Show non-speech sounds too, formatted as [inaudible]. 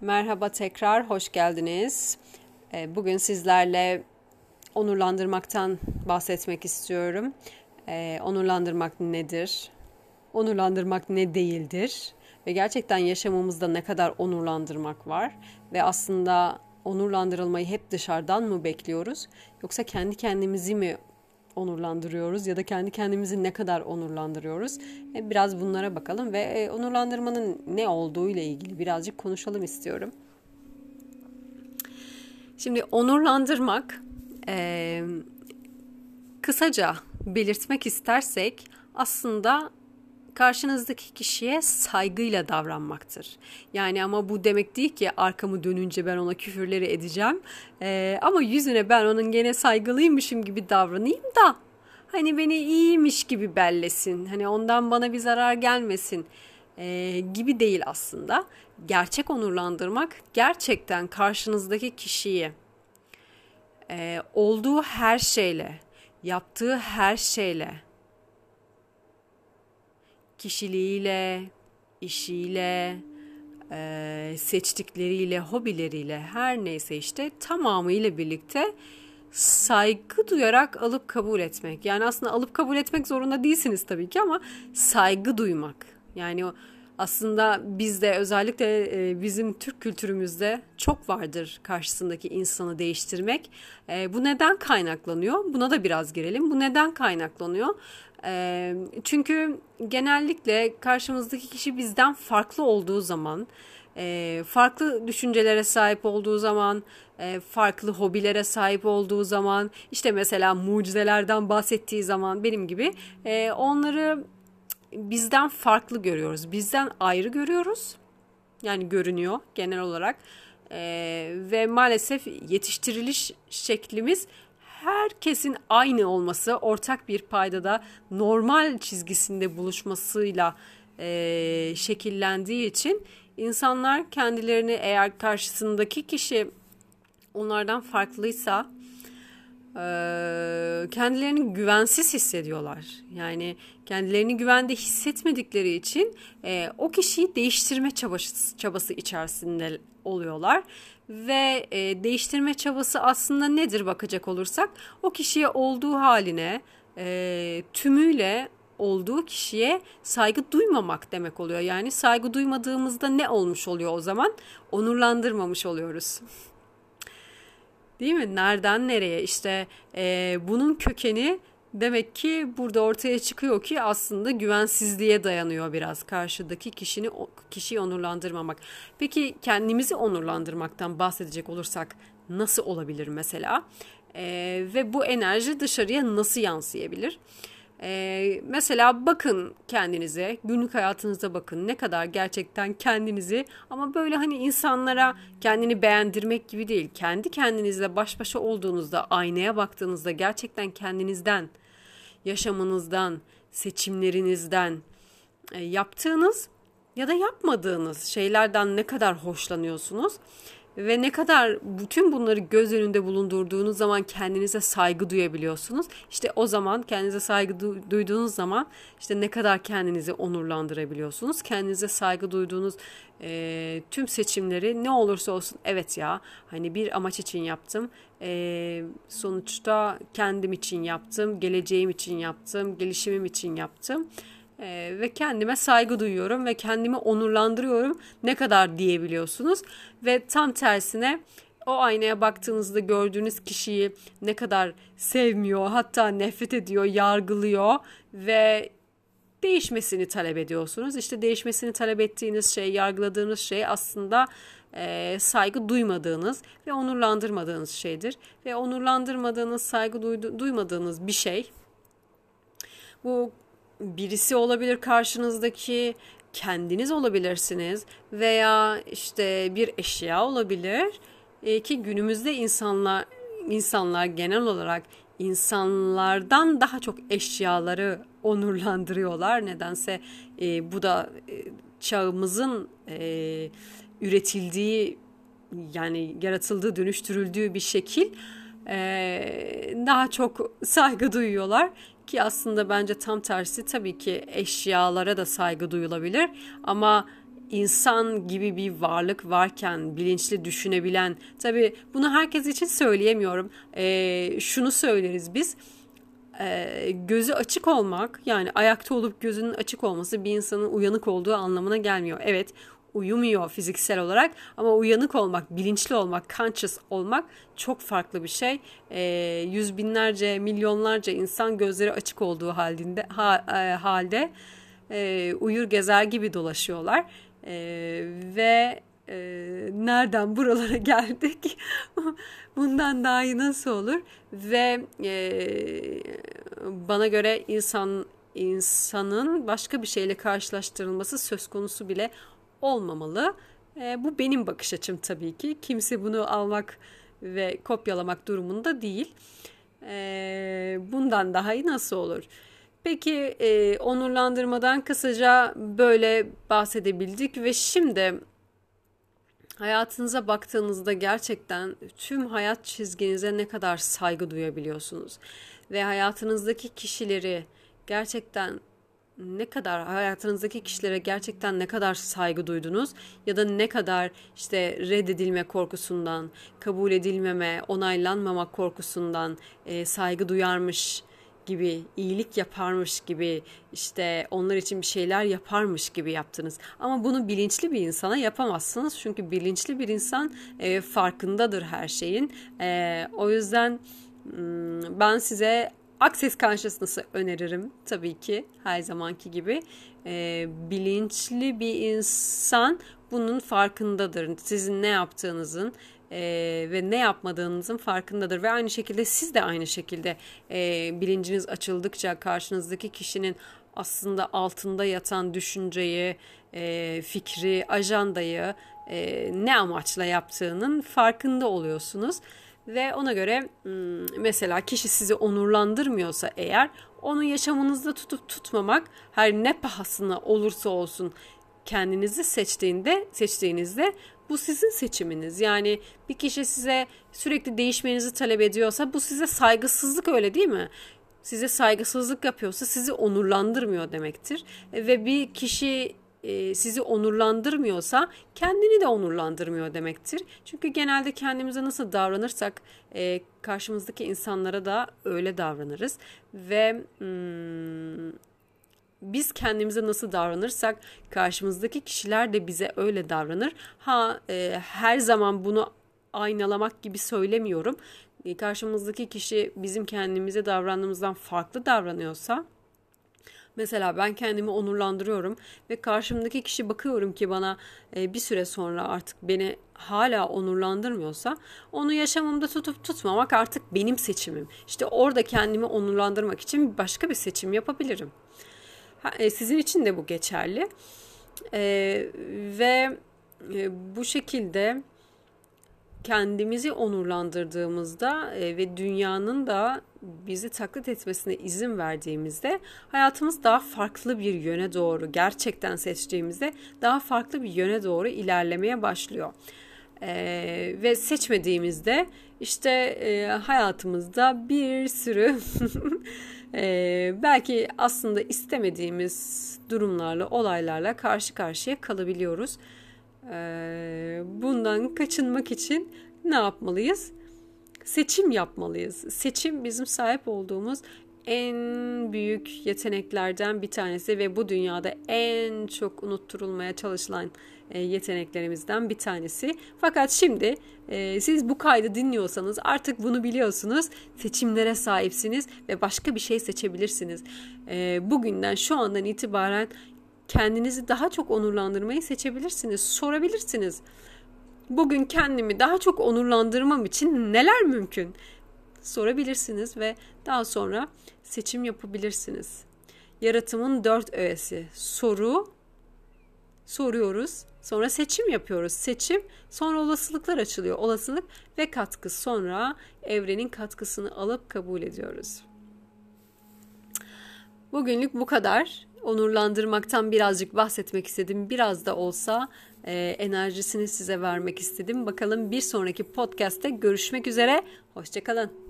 Merhaba tekrar, hoş geldiniz. Ee, bugün sizlerle onurlandırmaktan bahsetmek istiyorum. Ee, onurlandırmak nedir? Onurlandırmak ne değildir? Ve gerçekten yaşamımızda ne kadar onurlandırmak var? Ve aslında onurlandırılmayı hep dışarıdan mı bekliyoruz? Yoksa kendi kendimizi mi onurlandırıyoruz ya da kendi kendimizi ne kadar onurlandırıyoruz? E, biraz bunlara bakalım ve e, onurlandırmanın ne olduğu ile ilgili birazcık konuşalım istiyorum. Şimdi onurlandırmak e, kısaca belirtmek istersek aslında karşınızdaki kişiye saygıyla davranmaktır. Yani ama bu demek değil ki arkamı dönünce ben ona küfürleri edeceğim. Ee, ama yüzüne ben onun gene saygılıymışım gibi davranayım da hani beni iyiymiş gibi bellesin. Hani ondan bana bir zarar gelmesin e, gibi değil aslında. Gerçek onurlandırmak gerçekten karşınızdaki kişiyi e, olduğu her şeyle, yaptığı her şeyle kişiliğiyle, işiyle, e, seçtikleriyle, hobileriyle her neyse işte tamamıyla birlikte saygı duyarak alıp kabul etmek. Yani aslında alıp kabul etmek zorunda değilsiniz tabii ki ama saygı duymak. Yani aslında bizde özellikle e, bizim Türk kültürümüzde çok vardır karşısındaki insanı değiştirmek. E, bu neden kaynaklanıyor? Buna da biraz girelim. Bu neden kaynaklanıyor? E, çünkü genellikle karşımızdaki kişi bizden farklı olduğu zaman, farklı düşüncelere sahip olduğu zaman, farklı hobilere sahip olduğu zaman, işte mesela mucizelerden bahsettiği zaman benim gibi onları bizden farklı görüyoruz. Bizden ayrı görüyoruz. Yani görünüyor genel olarak. Ee, ve maalesef yetiştiriliş şeklimiz herkesin aynı olması, ortak bir paydada normal çizgisinde buluşmasıyla e, şekillendiği için insanlar kendilerini eğer karşısındaki kişi onlardan farklıysa kendilerini güvensiz hissediyorlar. Yani kendilerini güvende hissetmedikleri için e, o kişiyi değiştirme çabası, çabası içerisinde oluyorlar. Ve e, değiştirme çabası aslında nedir bakacak olursak o kişiye olduğu haline e, tümüyle olduğu kişiye saygı duymamak demek oluyor. Yani saygı duymadığımızda ne olmuş oluyor o zaman? Onurlandırmamış oluyoruz. Değil mi? Nereden nereye? İşte e, bunun kökeni demek ki burada ortaya çıkıyor ki aslında güvensizliğe dayanıyor biraz karşıdaki kişini kişiyi onurlandırmamak. Peki kendimizi onurlandırmaktan bahsedecek olursak nasıl olabilir mesela? E, ve bu enerji dışarıya nasıl yansıyabilir? Ee, mesela bakın kendinize, günlük hayatınızda bakın ne kadar gerçekten kendinizi ama böyle hani insanlara kendini beğendirmek gibi değil. Kendi kendinizle baş başa olduğunuzda, aynaya baktığınızda gerçekten kendinizden, yaşamınızdan, seçimlerinizden, e, yaptığınız ya da yapmadığınız şeylerden ne kadar hoşlanıyorsunuz ve ne kadar bütün bunları göz önünde bulundurduğunuz zaman kendinize saygı duyabiliyorsunuz. İşte o zaman kendinize saygı du- duyduğunuz zaman işte ne kadar kendinizi onurlandırabiliyorsunuz. Kendinize saygı duyduğunuz e, tüm seçimleri ne olursa olsun evet ya hani bir amaç için yaptım. E, sonuçta kendim için yaptım, geleceğim için yaptım, gelişimim için yaptım ee, ve kendime saygı duyuyorum ve kendimi onurlandırıyorum ne kadar diyebiliyorsunuz ve tam tersine o aynaya baktığınızda gördüğünüz kişiyi ne kadar sevmiyor hatta nefret ediyor yargılıyor ve değişmesini talep ediyorsunuz. İşte değişmesini talep ettiğiniz şey, yargıladığınız şey aslında e, saygı duymadığınız ve onurlandırmadığınız şeydir. Ve onurlandırmadığınız, saygı duymadığınız bir şey bu birisi olabilir karşınızdaki, kendiniz olabilirsiniz veya işte bir eşya olabilir. E, ki günümüzde insanlar insanlar genel olarak insanlardan daha çok eşyaları onurlandırıyorlar. Nedense e, bu da e, çağımızın e, üretildiği yani yaratıldığı, dönüştürüldüğü bir şekil. E, daha çok saygı duyuyorlar ki aslında bence tam tersi tabii ki eşyalara da saygı duyulabilir. Ama insan gibi bir varlık varken bilinçli düşünebilen tabi bunu herkes için söyleyemiyorum. E, şunu söyleriz biz e, gözü açık olmak yani ayakta olup gözünün açık olması bir insanın uyanık olduğu anlamına gelmiyor. Evet uyumuyor fiziksel olarak. Ama uyanık olmak, bilinçli olmak, conscious olmak çok farklı bir şey. E, yüz binlerce, milyonlarca insan gözleri açık olduğu halinde ha, e, halde e, uyur gezer gibi dolaşıyorlar. E, ve e, nereden buralara [laughs] geldik? Bundan daha iyi nasıl olur? Ve e, bana göre insan insanın başka bir şeyle karşılaştırılması söz konusu bile olmamalı. E, bu benim bakış açım tabii ki. Kimse bunu almak ve kopyalamak durumunda değil. E, bundan daha iyi nasıl olur? Peki e, onurlandırmadan kısaca böyle bahsedebildik ve şimdi hayatınıza baktığınızda gerçekten tüm hayat çizginize ne kadar saygı duyabiliyorsunuz ve hayatınızdaki kişileri gerçekten ne kadar hayatınızdaki kişilere gerçekten ne kadar saygı duydunuz ya da ne kadar işte reddedilme korkusundan, kabul edilmeme, onaylanmama korkusundan e, saygı duyarmış gibi, iyilik yaparmış gibi, işte onlar için bir şeyler yaparmış gibi yaptınız. Ama bunu bilinçli bir insana yapamazsınız. Çünkü bilinçli bir insan e, farkındadır her şeyin. E, o yüzden hmm, ben size Access Consciousness'ı öneririm tabii ki her zamanki gibi. E, bilinçli bir insan bunun farkındadır. Sizin ne yaptığınızın e, ve ne yapmadığınızın farkındadır. Ve aynı şekilde siz de aynı şekilde e, bilinciniz açıldıkça karşınızdaki kişinin aslında altında yatan düşünceyi, e, fikri, ajandayı e, ne amaçla yaptığının farkında oluyorsunuz. Ve ona göre mesela kişi sizi onurlandırmıyorsa eğer onu yaşamınızda tutup tutmamak her ne pahasına olursa olsun kendinizi seçtiğinde seçtiğinizde bu sizin seçiminiz. Yani bir kişi size sürekli değişmenizi talep ediyorsa bu size saygısızlık öyle değil mi? Size saygısızlık yapıyorsa sizi onurlandırmıyor demektir. Ve bir kişi e, sizi onurlandırmıyorsa kendini de onurlandırmıyor demektir. Çünkü genelde kendimize nasıl davranırsak e, karşımızdaki insanlara da öyle davranırız ve hmm, biz kendimize nasıl davranırsak karşımızdaki kişiler de bize öyle davranır. Ha e, her zaman bunu aynalamak gibi söylemiyorum. Karşımızdaki kişi bizim kendimize davrandığımızdan farklı davranıyorsa Mesela ben kendimi onurlandırıyorum ve karşımdaki kişi bakıyorum ki bana e, bir süre sonra artık beni hala onurlandırmıyorsa onu yaşamımda tutup tutmamak artık benim seçimim. İşte orada kendimi onurlandırmak için başka bir seçim yapabilirim. E, sizin için de bu geçerli. E, ve bu şekilde kendimizi onurlandırdığımızda e, ve dünyanın da bizi taklit etmesine izin verdiğimizde hayatımız daha farklı bir yöne doğru gerçekten seçtiğimizde daha farklı bir yöne doğru ilerlemeye başlıyor. Ee, ve seçmediğimizde işte e, hayatımızda bir sürü [laughs] e, belki aslında istemediğimiz durumlarla olaylarla karşı karşıya kalabiliyoruz. Ee, bundan kaçınmak için ne yapmalıyız? Seçim yapmalıyız. Seçim bizim sahip olduğumuz en büyük yeteneklerden bir tanesi ve bu dünyada en çok unutturulmaya çalışılan e, yeteneklerimizden bir tanesi. Fakat şimdi e, siz bu kaydı dinliyorsanız artık bunu biliyorsunuz. Seçimlere sahipsiniz ve başka bir şey seçebilirsiniz. E, bugünden şu andan itibaren kendinizi daha çok onurlandırmayı seçebilirsiniz. Sorabilirsiniz. Bugün kendimi daha çok onurlandırmam için neler mümkün? Sorabilirsiniz ve daha sonra seçim yapabilirsiniz. Yaratımın dört öğesi. Soru, soruyoruz. Sonra seçim yapıyoruz. Seçim, sonra olasılıklar açılıyor. Olasılık ve katkı. Sonra evrenin katkısını alıp kabul ediyoruz. Bugünlük bu kadar onurlandırmaktan birazcık bahsetmek istedim. Biraz da olsa e, enerjisini size vermek istedim. Bakalım bir sonraki podcast'te görüşmek üzere. Hoşçakalın.